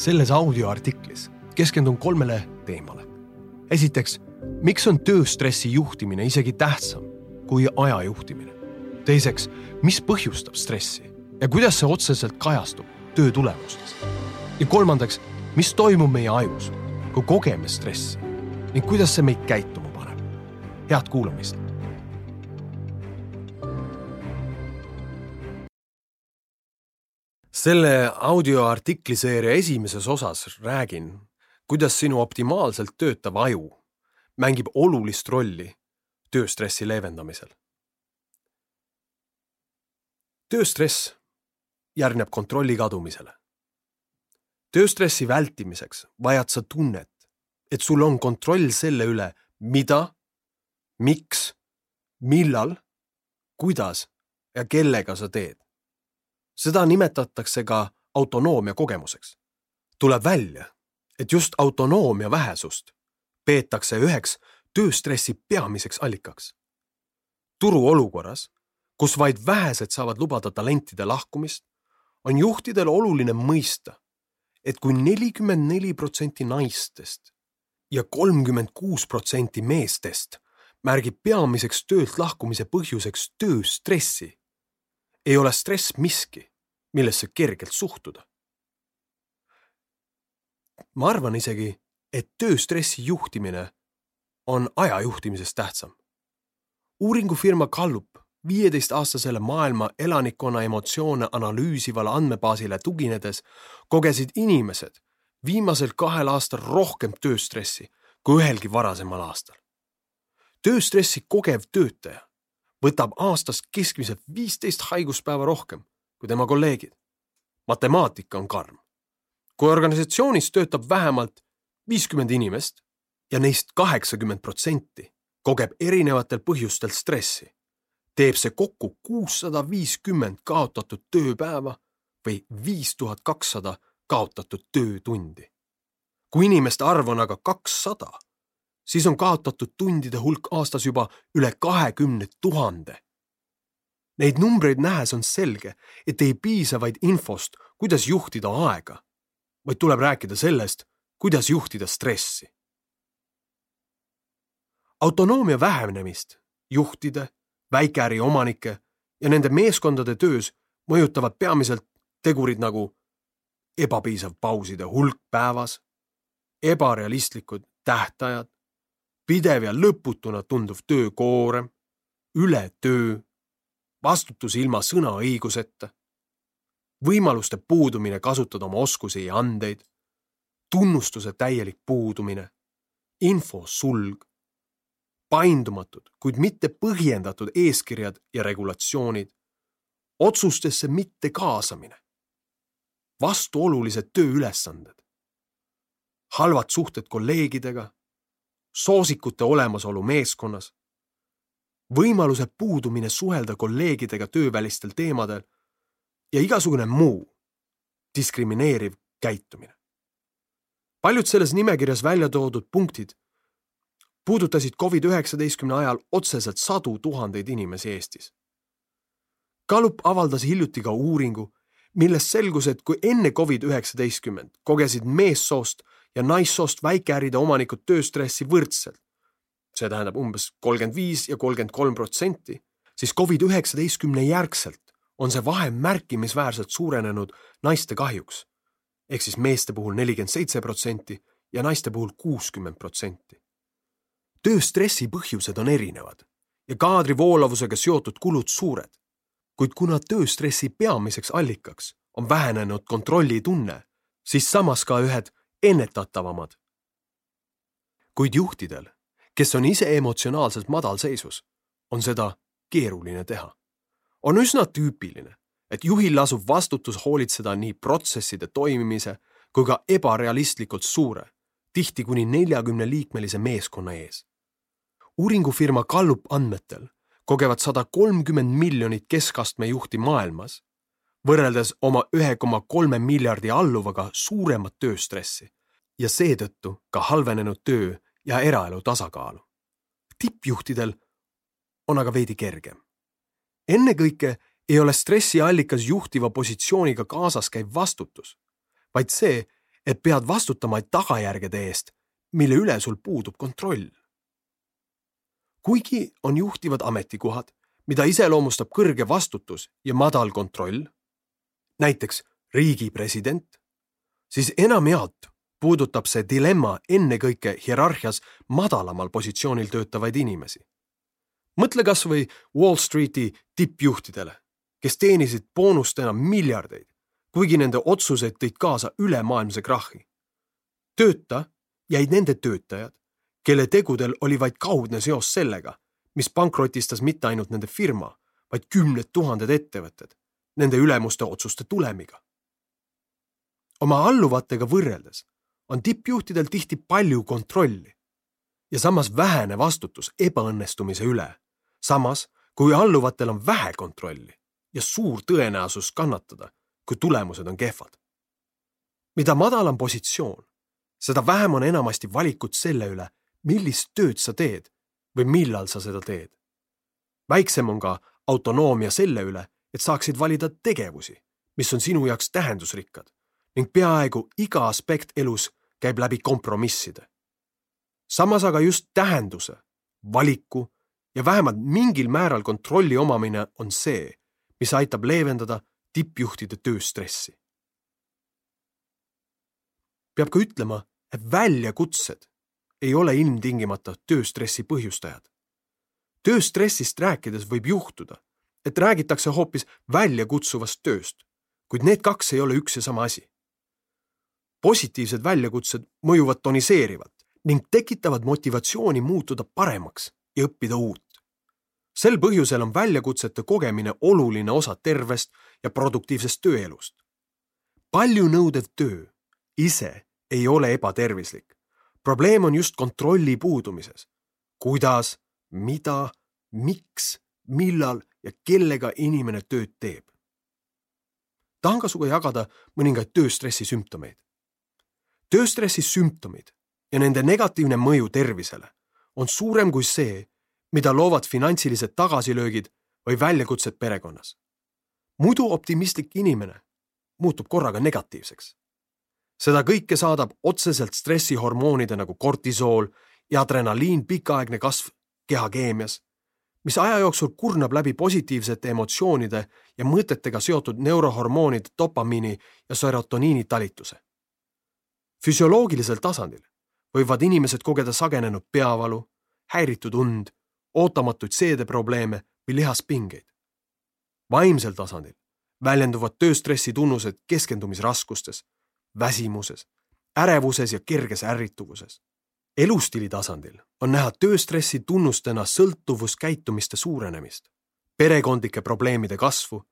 selles audioartiklis keskendun kolmele teemale. esiteks, miks on tööstressi juhtimine isegi tähtsam kui aja juhtimine? teiseks, mis põhjustab stressi ja kuidas see otseselt kajastub töö tulemustes? ja kolmandaks, mis toimub meie ajus, kui kogeme stressi ning kuidas see meid käituma paneb? head kuulamist selle audioartikliseeria esimeses osas räägin, kuidas sinu optimaalselt töötav aju mängib olulist rolli tööstressi leevendamisel. tööstress järgneb kontrolli kadumisele. tööstressi vältimiseks vajad sa tunnet, et sul on kontroll selle üle, mida, miks, millal, kuidas ja kellega sa teed seda nimetatakse ka autonoomia kogemuseks. tuleb välja, et just autonoomia vähesust peetakse üheks tööstressi peamiseks allikaks. turuolukorras, kus vaid vähesed saavad lubada talentide lahkumist, on juhtidel oluline mõista, et kui nelikümmend neli protsenti naistest ja kolmkümmend kuus protsenti meestest märgib peamiseks töölt lahkumise põhjuseks tööstressi, ei ole stress miski, millesse kergelt suhtuda. ma arvan isegi, et tööstressi juhtimine on aja juhtimisest tähtsam. uuringufirma Gallup viieteistaastasele maailma elanikkonna emotsioone analüüsivale andmebaasile tuginedes kogesid inimesed viimasel kahel aastal rohkem tööstressi kui ühelgi varasemal aastal. tööstressi kogev töötaja võtab aastas keskmiselt viisteist haiguspäeva rohkem kui tema kolleegid. matemaatika on karm. kui organisatsioonis töötab vähemalt viiskümmend inimest ja neist kaheksakümmend protsenti kogeb erinevatel põhjustel stressi, teeb see kokku kuussada viiskümmend kaotatud tööpäeva või viis tuhat kakssada kaotatud töötundi. kui inimeste arv on aga kakssada, siis on kaotatud tundide hulk aastas juba üle kahekümne tuhande Neid numbreid nähes on selge, et ei piisa vaid infost, kuidas juhtida aega, vaid tuleb rääkida sellest, kuidas juhtida stressi. autonoomia vähenemist juhtide, väikeäri omanike ja nende meeskondade töös mõjutavad peamiselt tegurid nagu ebapiisav pauside hulk päevas, ebarealistlikud tähtajad, pidev ja lõputuna tunduv töökoorem, ületöö vastutus ilma sõnaõiguseta, võimaluste puudumine kasutada oma oskusi ja andeid, tunnustuse täielik puudumine, info sulg, paindumatud, kuid mitte põhjendatud eeskirjad ja regulatsioonid, otsustesse mitte kaasamine, vastuolulised tööülesanded, halvad suhted kolleegidega, soosikute olemasolu meeskonnas võimaluse puudumine suhelda kolleegidega töövälistel teemadel ja igasugune muu diskrimineeriv käitumine. paljud selles nimekirjas välja toodud punktid puudutasid Covid-19 ajal otseselt sadu tuhandeid inimesi Eestis. Gallup avaldas hiljuti ka uuringu, millest selgus, et kui enne Covid-19 kogesid meessoost ja naissoost väikeäride omanikud tööstressi võrdselt, see tähendab umbes kolmkümmend viis ja kolmkümmend kolm protsenti, siis Covid üheksateistkümne järgselt on see vahe märkimisväärselt suurenenud naiste kahjuks. ehk siis meeste puhul nelikümmend seitse protsenti ja naiste puhul kuuskümmend protsenti. tööstressi põhjused on erinevad ja kaadri voolavusega seotud kulud suured. kuid kuna tööstressi peamiseks allikaks on vähenenud kontrollitunne, siis samas ka ühed ennetatavamad. kuid juhtidel kes on ise emotsionaalselt madalseisus, on seda keeruline teha. on üsna tüüpiline, et juhil lasub vastutus hoolitseda nii protsesside toimimise kui ka ebarealistlikult suure, tihti kuni neljakümne liikmelise meeskonna ees. uuringufirma Gallup andmetel kogevad sada kolmkümmend miljonit keskastme juhti maailmas, võrreldes oma ühe koma kolme miljardi alluvaga suuremat tööstressi ja seetõttu ka halvenenud töö ja eraelu tasakaalu. tippjuhtidel on aga veidi kergem. ennekõike ei ole stressi allikas juhtiva positsiooniga kaasas käiv vastutus, vaid see, et pead vastutama tagajärgede eest, mille üle sul puudub kontroll. kuigi on juhtivad ametikohad, mida iseloomustab kõrge vastutus ja madal kontroll, näiteks riigi president, siis enamjaolt puudutab see dilemma ennekõike hierarhias madalamal positsioonil töötavaid inimesi. mõtle kas või Wall Streeti tippjuhtidele, kes teenisid boonustena miljardeid, kuigi nende otsused tõid kaasa ülemaailmse krahhi. tööta jäid nende töötajad, kelle tegudel oli vaid kaudne seos sellega, mis pankrotistas mitte ainult nende firma, vaid kümned tuhanded ettevõtted nende ülemuste otsuste tulemiga. oma alluvatega võrreldes on tippjuhtidel tihti palju kontrolli ja samas vähene vastutus ebaõnnestumise üle. samas, kui alluvatel on vähe kontrolli ja suur tõenäosus kannatada, kui tulemused on kehvad. mida madalam positsioon, seda vähem on enamasti valikut selle üle, millist tööd sa teed või millal sa seda teed. väiksem on ka autonoomia selle üle, et saaksid valida tegevusi, mis on sinu jaoks tähendusrikkad ning peaaegu iga aspekt elus käib läbi kompromisside. samas aga just tähenduse, valiku ja vähemalt mingil määral kontrolli omamine on see, mis aitab leevendada tippjuhtide tööstressi. peab ka ütlema, et väljakutsed ei ole ilmtingimata tööstressi põhjustajad. tööstressist rääkides võib juhtuda, et räägitakse hoopis väljakutsuvast tööst, kuid need kaks ei ole üks ja sama asi positiivsed väljakutsed mõjuvad toniseerivalt ning tekitavad motivatsiooni muutuda paremaks ja õppida uut. sel põhjusel on väljakutsete kogemine oluline osa tervest ja produktiivsest tööelust. palju nõudev töö ise ei ole ebatervislik. probleem on just kontrolli puudumises. kuidas, mida, miks, millal ja kellega inimene tööd teeb. tahan ka sinuga jagada mõningaid tööstressi sümptomeid tööstressi sümptomid ja nende negatiivne mõju tervisele on suurem kui see, mida loovad finantsilised tagasilöögid või väljakutsed perekonnas. muidu optimistlik inimene muutub korraga negatiivseks. seda kõike saadab otseselt stressihormoonide nagu kortisool ja adrenaliin pikaaegne kasv kehakeemias, mis aja jooksul kurnab läbi positiivsete emotsioonide ja mõtetega seotud neurohormoonide dopamiini ja serotoniini talituse füsioloogilisel tasandil võivad inimesed kogeda sagenenud peavalu, häiritud und, ootamatuid seedeprobleeme või lihaspingeid. vaimsel tasandil väljenduvad tööstressi tunnused keskendumisraskustes, väsimuses, ärevuses ja kerges ärrituvuses. elustiili tasandil on näha tööstressi tunnustena sõltuvuskäitumiste suurenemist, perekondlike probleemide kasvu,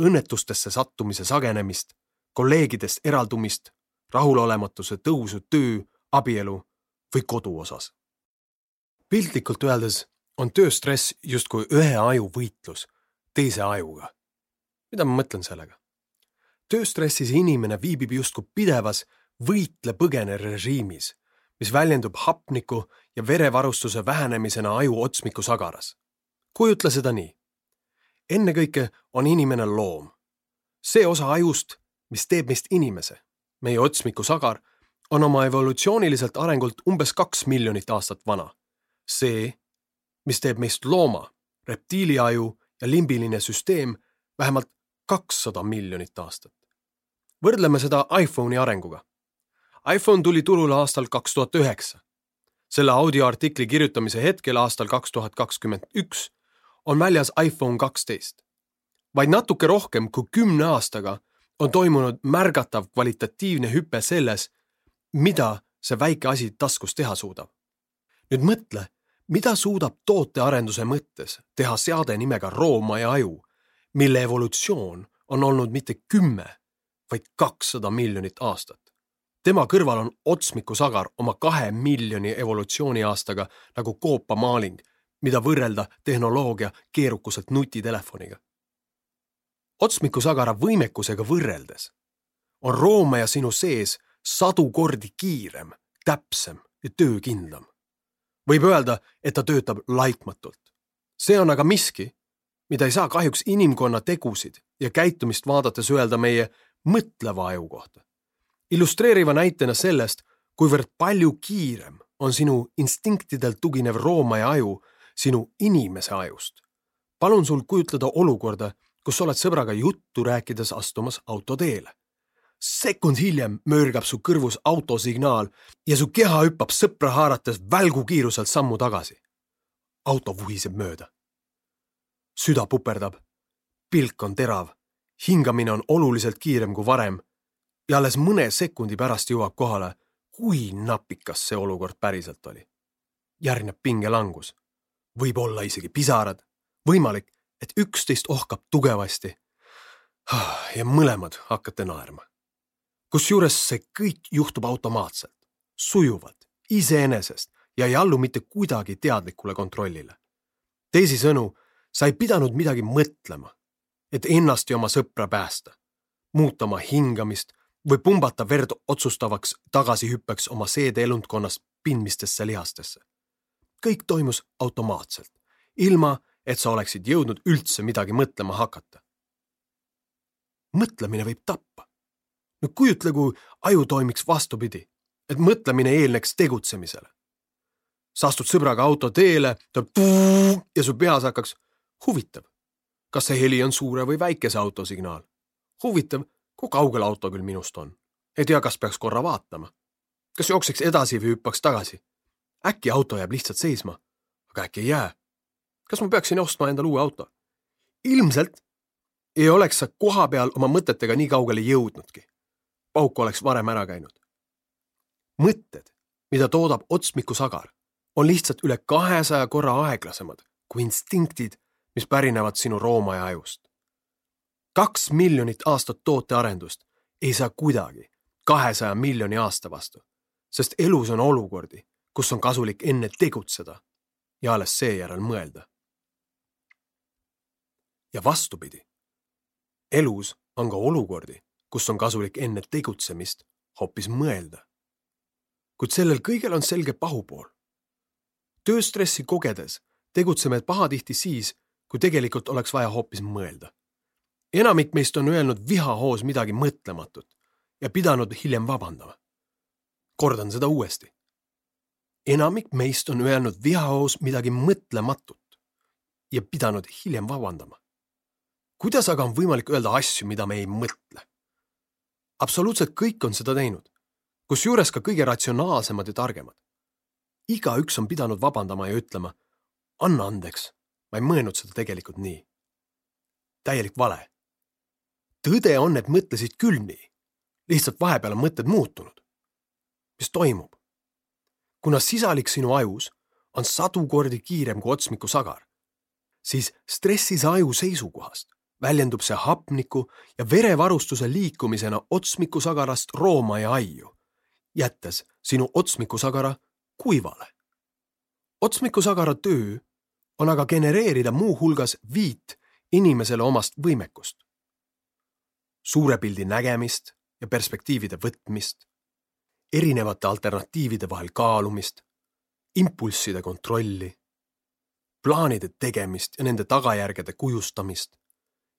õnnetustesse sattumise sagenemist, kolleegidest eraldumist rahulolematuse tõusu töö, abielu või kodu osas. piltlikult öeldes on tööstress justkui ühe aju võitlus teise ajuga. mida ma mõtlen sellega? tööstressis inimene viibib justkui pidevas võitle-põgene režiimis, mis väljendub hapniku ja verevarustuse vähenemisena aju otsmiku sagaras. kujutle seda nii. ennekõike on inimene loom. see osa ajust, mis teeb meist inimese meie otsmiku sagar, on oma evolutsiooniliselt arengult umbes kaks miljonit aastat vana. see, mis teeb meist looma, reptiiliaju ja limbiline süsteem vähemalt kakssada miljonit aastat. võrdleme seda iPhone'i arenguga. iPhone tuli turule aastal kaks tuhat üheksa. selle audioartikli kirjutamise hetkel aastal kaks tuhat kakskümmend üks on väljas iPhone kaksteist. vaid natuke rohkem kui kümne aastaga on toimunud märgatav kvalitatiivne hüpe selles, mida see väike asi taskus teha suudab. nüüd mõtle, mida suudab tootearenduse mõttes teha seade nimega Rooma ja aju, mille evolutsioon on olnud mitte kümme, vaid kakssada miljonit aastat. tema kõrval on otsmikusagar oma kahe miljoni evolutsiooniaastaga nagu koopamaaling, mida võrrelda tehnoloogia keerukuselt nutitelefoniga otsmikusagara võimekusega võrreldes on roomaja sinu sees sadu kordi kiirem, täpsem ja töökindlam. võib öelda, et ta töötab laitmatult. see on aga miski, mida ei saa kahjuks inimkonna tegusid ja käitumist vaadates öelda meie mõtleva aju kohta. illustreeriva näitena sellest, kuivõrd palju kiirem on sinu instinktidelt tuginev roomaaia aju sinu inimese ajust. palun sul kujutleda olukorda, kus oled sõbraga juttu rääkides astumas autoteele. sekund hiljem möörgab su kõrvus autosignaal ja su keha hüppab sõpra haarates välgukiiruselt sammu tagasi. auto vuhiseb mööda. süda puperdab, pilk on terav, hingamine on oluliselt kiirem kui varem ja alles mõne sekundi pärast jõuab kohale, kui napikas see olukord päriselt oli. järgneb pingelangus, võib-olla isegi pisarad, võimalik, et üksteist ohkab tugevasti. ja mõlemad hakkate naerma. kusjuures see kõik juhtub automaatselt, sujuvalt, iseenesest ja ei allu mitte kuidagi teadlikule kontrollile. teisisõnu, sa ei pidanud midagi mõtlema, et ennast ja oma sõpra päästa, muuta oma hingamist või pumbata verd otsustavaks tagasihüppeks oma seedeelundkonnast pindmistesse lihastesse. kõik toimus automaatselt, ilma et sa oleksid jõudnud üldse midagi mõtlema hakata. mõtlemine võib tappa. no kujutle, kui aju toimiks vastupidi, et mõtlemine eelneks tegutsemisele. sa astud sõbraga auto teele, tuleb ja su peas hakkaks huvitav, kas see heli on suure või väikese auto signaal. huvitav, kui kaugel auto küll minust on. ei tea, kas peaks korra vaatama. kas jookseks edasi või hüppaks tagasi. äkki auto jääb lihtsalt seisma, aga äkki ei jää kas ma peaksin ostma endale uue auto? ilmselt ei oleks sa koha peal oma mõtetega nii kaugele jõudnudki. pauk oleks varem ära käinud. mõtted, mida toodab otsmikusagar, on lihtsalt üle kahesaja korra aeglasemad kui instinktid, mis pärinevad sinu roomaaja ajust. kaks miljonit aastat tootearendust ei saa kuidagi kahesaja miljoni aasta vastu, sest elus on olukordi, kus on kasulik enne tegutseda ja alles seejärel mõelda ja vastupidi. elus on ka olukordi, kus on kasulik enne tegutsemist hoopis mõelda. kuid sellel kõigel on selge pahupool. tööstressi kogedes tegutseme pahatihti siis, kui tegelikult oleks vaja hoopis mõelda. enamik meist on öelnud vihahoos midagi mõtlematut ja pidanud hiljem vabandama. kordan seda uuesti. enamik meist on öelnud vihahoos midagi mõtlematut ja pidanud hiljem vabandama kuidas aga on võimalik öelda asju, mida me ei mõtle? absoluutselt kõik on seda teinud, kusjuures ka kõige ratsionaalsemad ja targemad. igaüks on pidanud vabandama ja ütlema, anna andeks, ma ei mõelnud seda tegelikult nii. täielik vale. tõde on, et mõtlesid küll nii, lihtsalt vahepeal on mõtted muutunud. mis toimub? kuna sisalik sinu ajus on sadu kordi kiirem kui otsmiku sagar, siis stressis aju seisukohast väljendub see hapniku ja verevarustuse liikumisena otsmikusagarast rooma ja aiu, jättes sinu otsmikusagara kuivale. otsmikusagara töö on aga genereerida muuhulgas viit inimesele omast võimekust. suure pildi nägemist ja perspektiivide võtmist, erinevate alternatiivide vahel kaalumist, impulsside kontrolli, plaanide tegemist ja nende tagajärgede kujustamist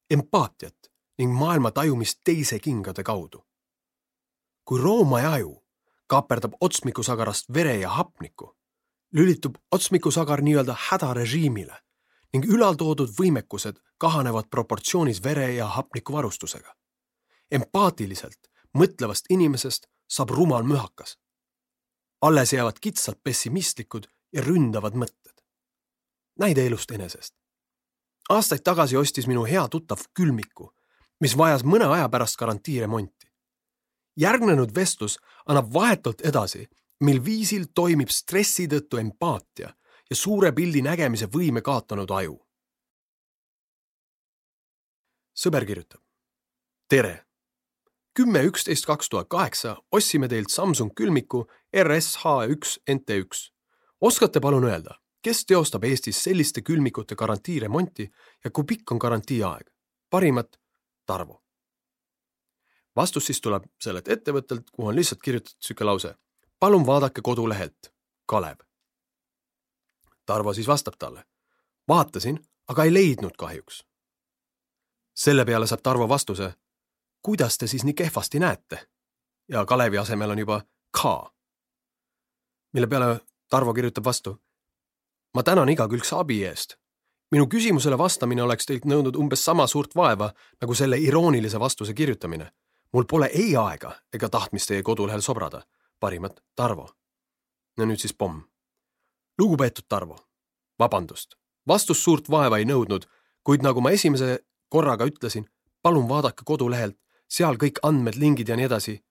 empaatiat ning maailma tajumist teise kingade kaudu. kui roomaaia aju kaaperdab otsmikusagarast vere ja hapnikku, lülitub otsmikusagar nii-öelda hädarežiimile ning ülaltoodud võimekused kahanevad proportsioonis vere ja hapniku varustusega. empaatiliselt mõtlevast inimesest saab rumal mühakas. alles jäävad kitsalt pessimistlikud ja ründavad mõtted. näide elust enesest aastaid tagasi ostis minu hea tuttav külmiku, mis vajas mõne aja pärast garantiiremonti. järgnenud vestlus annab vahetult edasi, mil viisil toimib stressi tõttu empaatia ja suure pildi nägemise võime kaotanud aju. sõber kirjutab. tere. kümme üksteist kaks tuhat kaheksa ostsime teilt Samsung külmiku RSH1 NT1. oskate palun öelda kes teostab Eestis selliste külmikute garantiiremonti ja kui pikk on garantiiaeg? parimat, Tarvo. vastus siis tuleb sellelt ettevõttelt, kuhu on lihtsalt kirjutatud niisugune lause. palun vaadake kodulehelt, Kalev. Tarvo siis vastab talle. vaatasin, aga ei leidnud kahjuks. selle peale saab Tarvo vastuse. kuidas te siis nii kehvasti näete? ja Kalevi asemel on juba K. mille peale Tarvo kirjutab vastu. Ma tänan igakülgse abi eest. minu küsimusele vastamine oleks teilt nõudnud umbes sama suurt vaeva nagu selle iroonilise vastuse kirjutamine. mul pole ei aega ega tahtmist teie kodulehel sobrada. parimat, Tarvo. no nüüd siis pomm. lugupeetud Tarvo, vabandust, vastus suurt vaeva ei nõudnud, kuid nagu ma esimese korraga ütlesin, palun vaadake kodulehelt, seal kõik andmed, lingid ja nii edasi.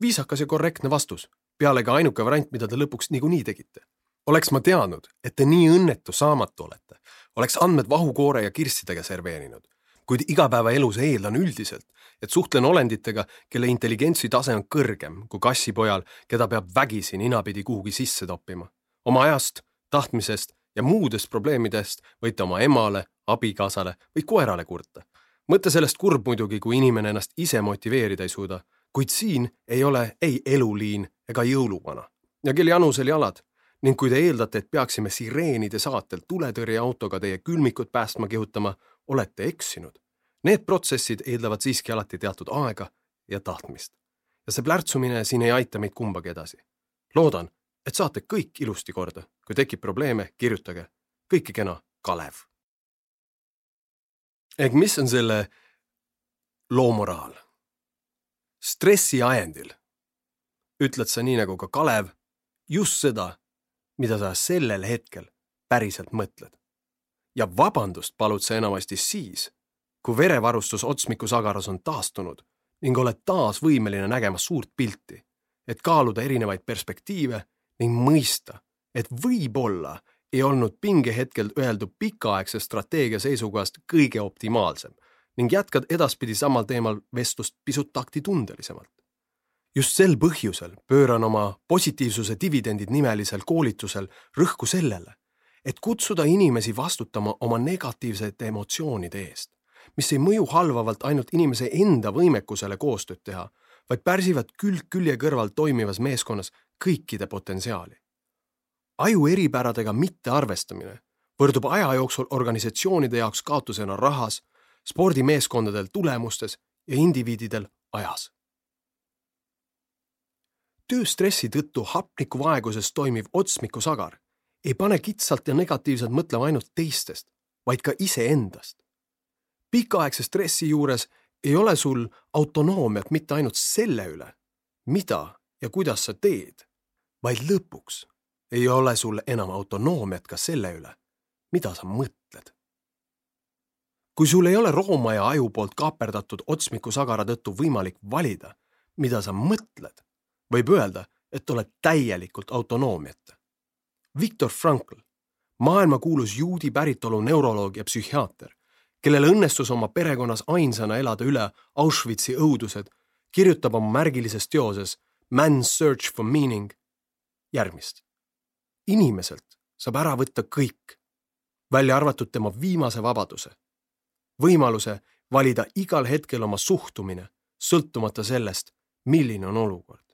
viisakas ja korrektne vastus, pealegi ainuke variant, mida te lõpuks niikuinii tegite. Oleks ma teadnud, et te nii õnnetu saamatu olete, oleks andmed vahukoore ja kirssidega serveerinud. kuid igapäevaelus eeldan üldiselt, et suhtlen olenditega, kelle intelligentsi tase on kõrgem kui kassipojal, keda peab vägisi ninapidi kuhugi sisse toppima. oma ajast, tahtmisest ja muudest probleemidest võite oma emale, abikaasale või koerale kurta mõte sellest kurb muidugi, kui inimene ennast ise motiveerida ei suuda, kuid siin ei ole ei eluliin ega jõuluvana ja kel janusel jalad ning kui te eeldate, et peaksime sireenide saatel tuletõrjeautoga teie külmikut päästma kihutama, olete eksinud. Need protsessid eeldavad siiski alati teatud aega ja tahtmist. ja see plärtsumine siin ei aita meid kumbagi edasi. loodan, et saate kõik ilusti korda. kui tekib probleeme, kirjutage. kõike kena, Kalev ehk mis on selle loo moraal? stressi ajendil ütled sa nii nagu ka Kalev just seda, mida sa sellel hetkel päriselt mõtled. ja vabandust palud sa enamasti siis, kui verevarustus otsmiku sagaras on taastunud ning oled taas võimeline nägema suurt pilti, et kaaluda erinevaid perspektiive ning mõista, et võib-olla ei olnud pingehetkel öeldu pikaaegse strateegia seisukohast kõige optimaalsem ning jätkad edaspidi samal teemal vestlust pisut taktitundelisemalt. Just sel põhjusel pööran oma positiivsuse dividendid nimelisel koolitusel rõhku sellele, et kutsuda inimesi vastutama oma negatiivsete emotsioonide eest, mis ei mõju halvavalt ainult inimese enda võimekusele koostööd teha, vaid pärsivad külg külje kõrval toimivas meeskonnas kõikide potentsiaali aju eripäradega mittearvestamine võrdub aja jooksul organisatsioonide jaoks kaotusena rahas, spordimeeskondadel tulemustes ja indiviididel ajas. Tööstressi tõttu hapnikuvaeguses toimiv otsmikusagar ei pane kitsalt ja negatiivselt mõtlema ainult teistest, vaid ka iseendast. pikaaegse stressi juures ei ole sul autonoomiat mitte ainult selle üle, mida ja kuidas sa teed, vaid lõpuks ei ole sul enam autonoomiat ka selle üle, mida sa mõtled. kui sul ei ole Rooma ja aju poolt kaaperdatud otsmikusagara tõttu võimalik valida, mida sa mõtled, võib öelda, et oled täielikult autonoomiata. Viktor Frankl, maailmakuulus juudi päritolu neuroloog ja psühhiaater, kellel õnnestus oma perekonnas ainsana elada üle Auschwitzi õudused, kirjutab oma märgilises teoses Man's Search for Meaning järgmist inimeselt saab ära võtta kõik, välja arvatud tema viimase vabaduse, võimaluse valida igal hetkel oma suhtumine, sõltumata sellest, milline on olukord.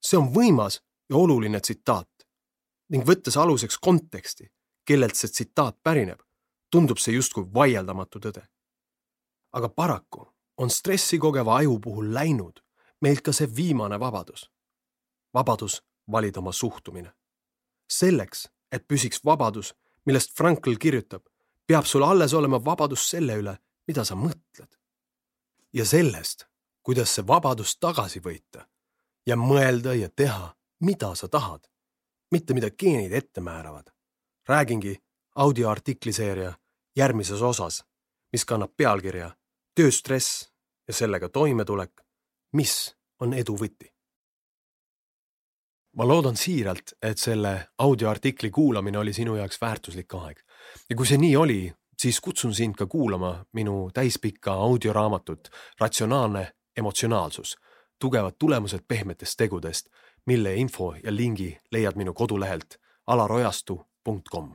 See on võimas ja oluline tsitaat ning võttes aluseks konteksti, kellelt see tsitaat pärineb, tundub see justkui vaieldamatu tõde. aga paraku on stressi kogeva aju puhul läinud meilt ka see viimane vabadus. vabadus valida oma suhtumine selleks, et püsiks vabadus, millest Frankl kirjutab, peab sul alles olema vabadus selle üle, mida sa mõtled. ja sellest, kuidas see vabadus tagasi võita ja mõelda ja teha, mida sa tahad, mitte mida geenid ette määravad. räägingi audioartikliseeria järgmises osas, mis kannab pealkirja Tööstress ja sellega toimetulek, mis on edu võti ma loodan siiralt, et selle audioartikli kuulamine oli sinu jaoks väärtuslik aeg. Ja kui see nii oli, siis kutsun sind ka kuulama minu täispikka audioraamatut Ratsionaalne emotsionaalsus, tugevad tulemused pehmetest tegudest, mille info ja lingi leiad minu kodulehelt alarojastu.com.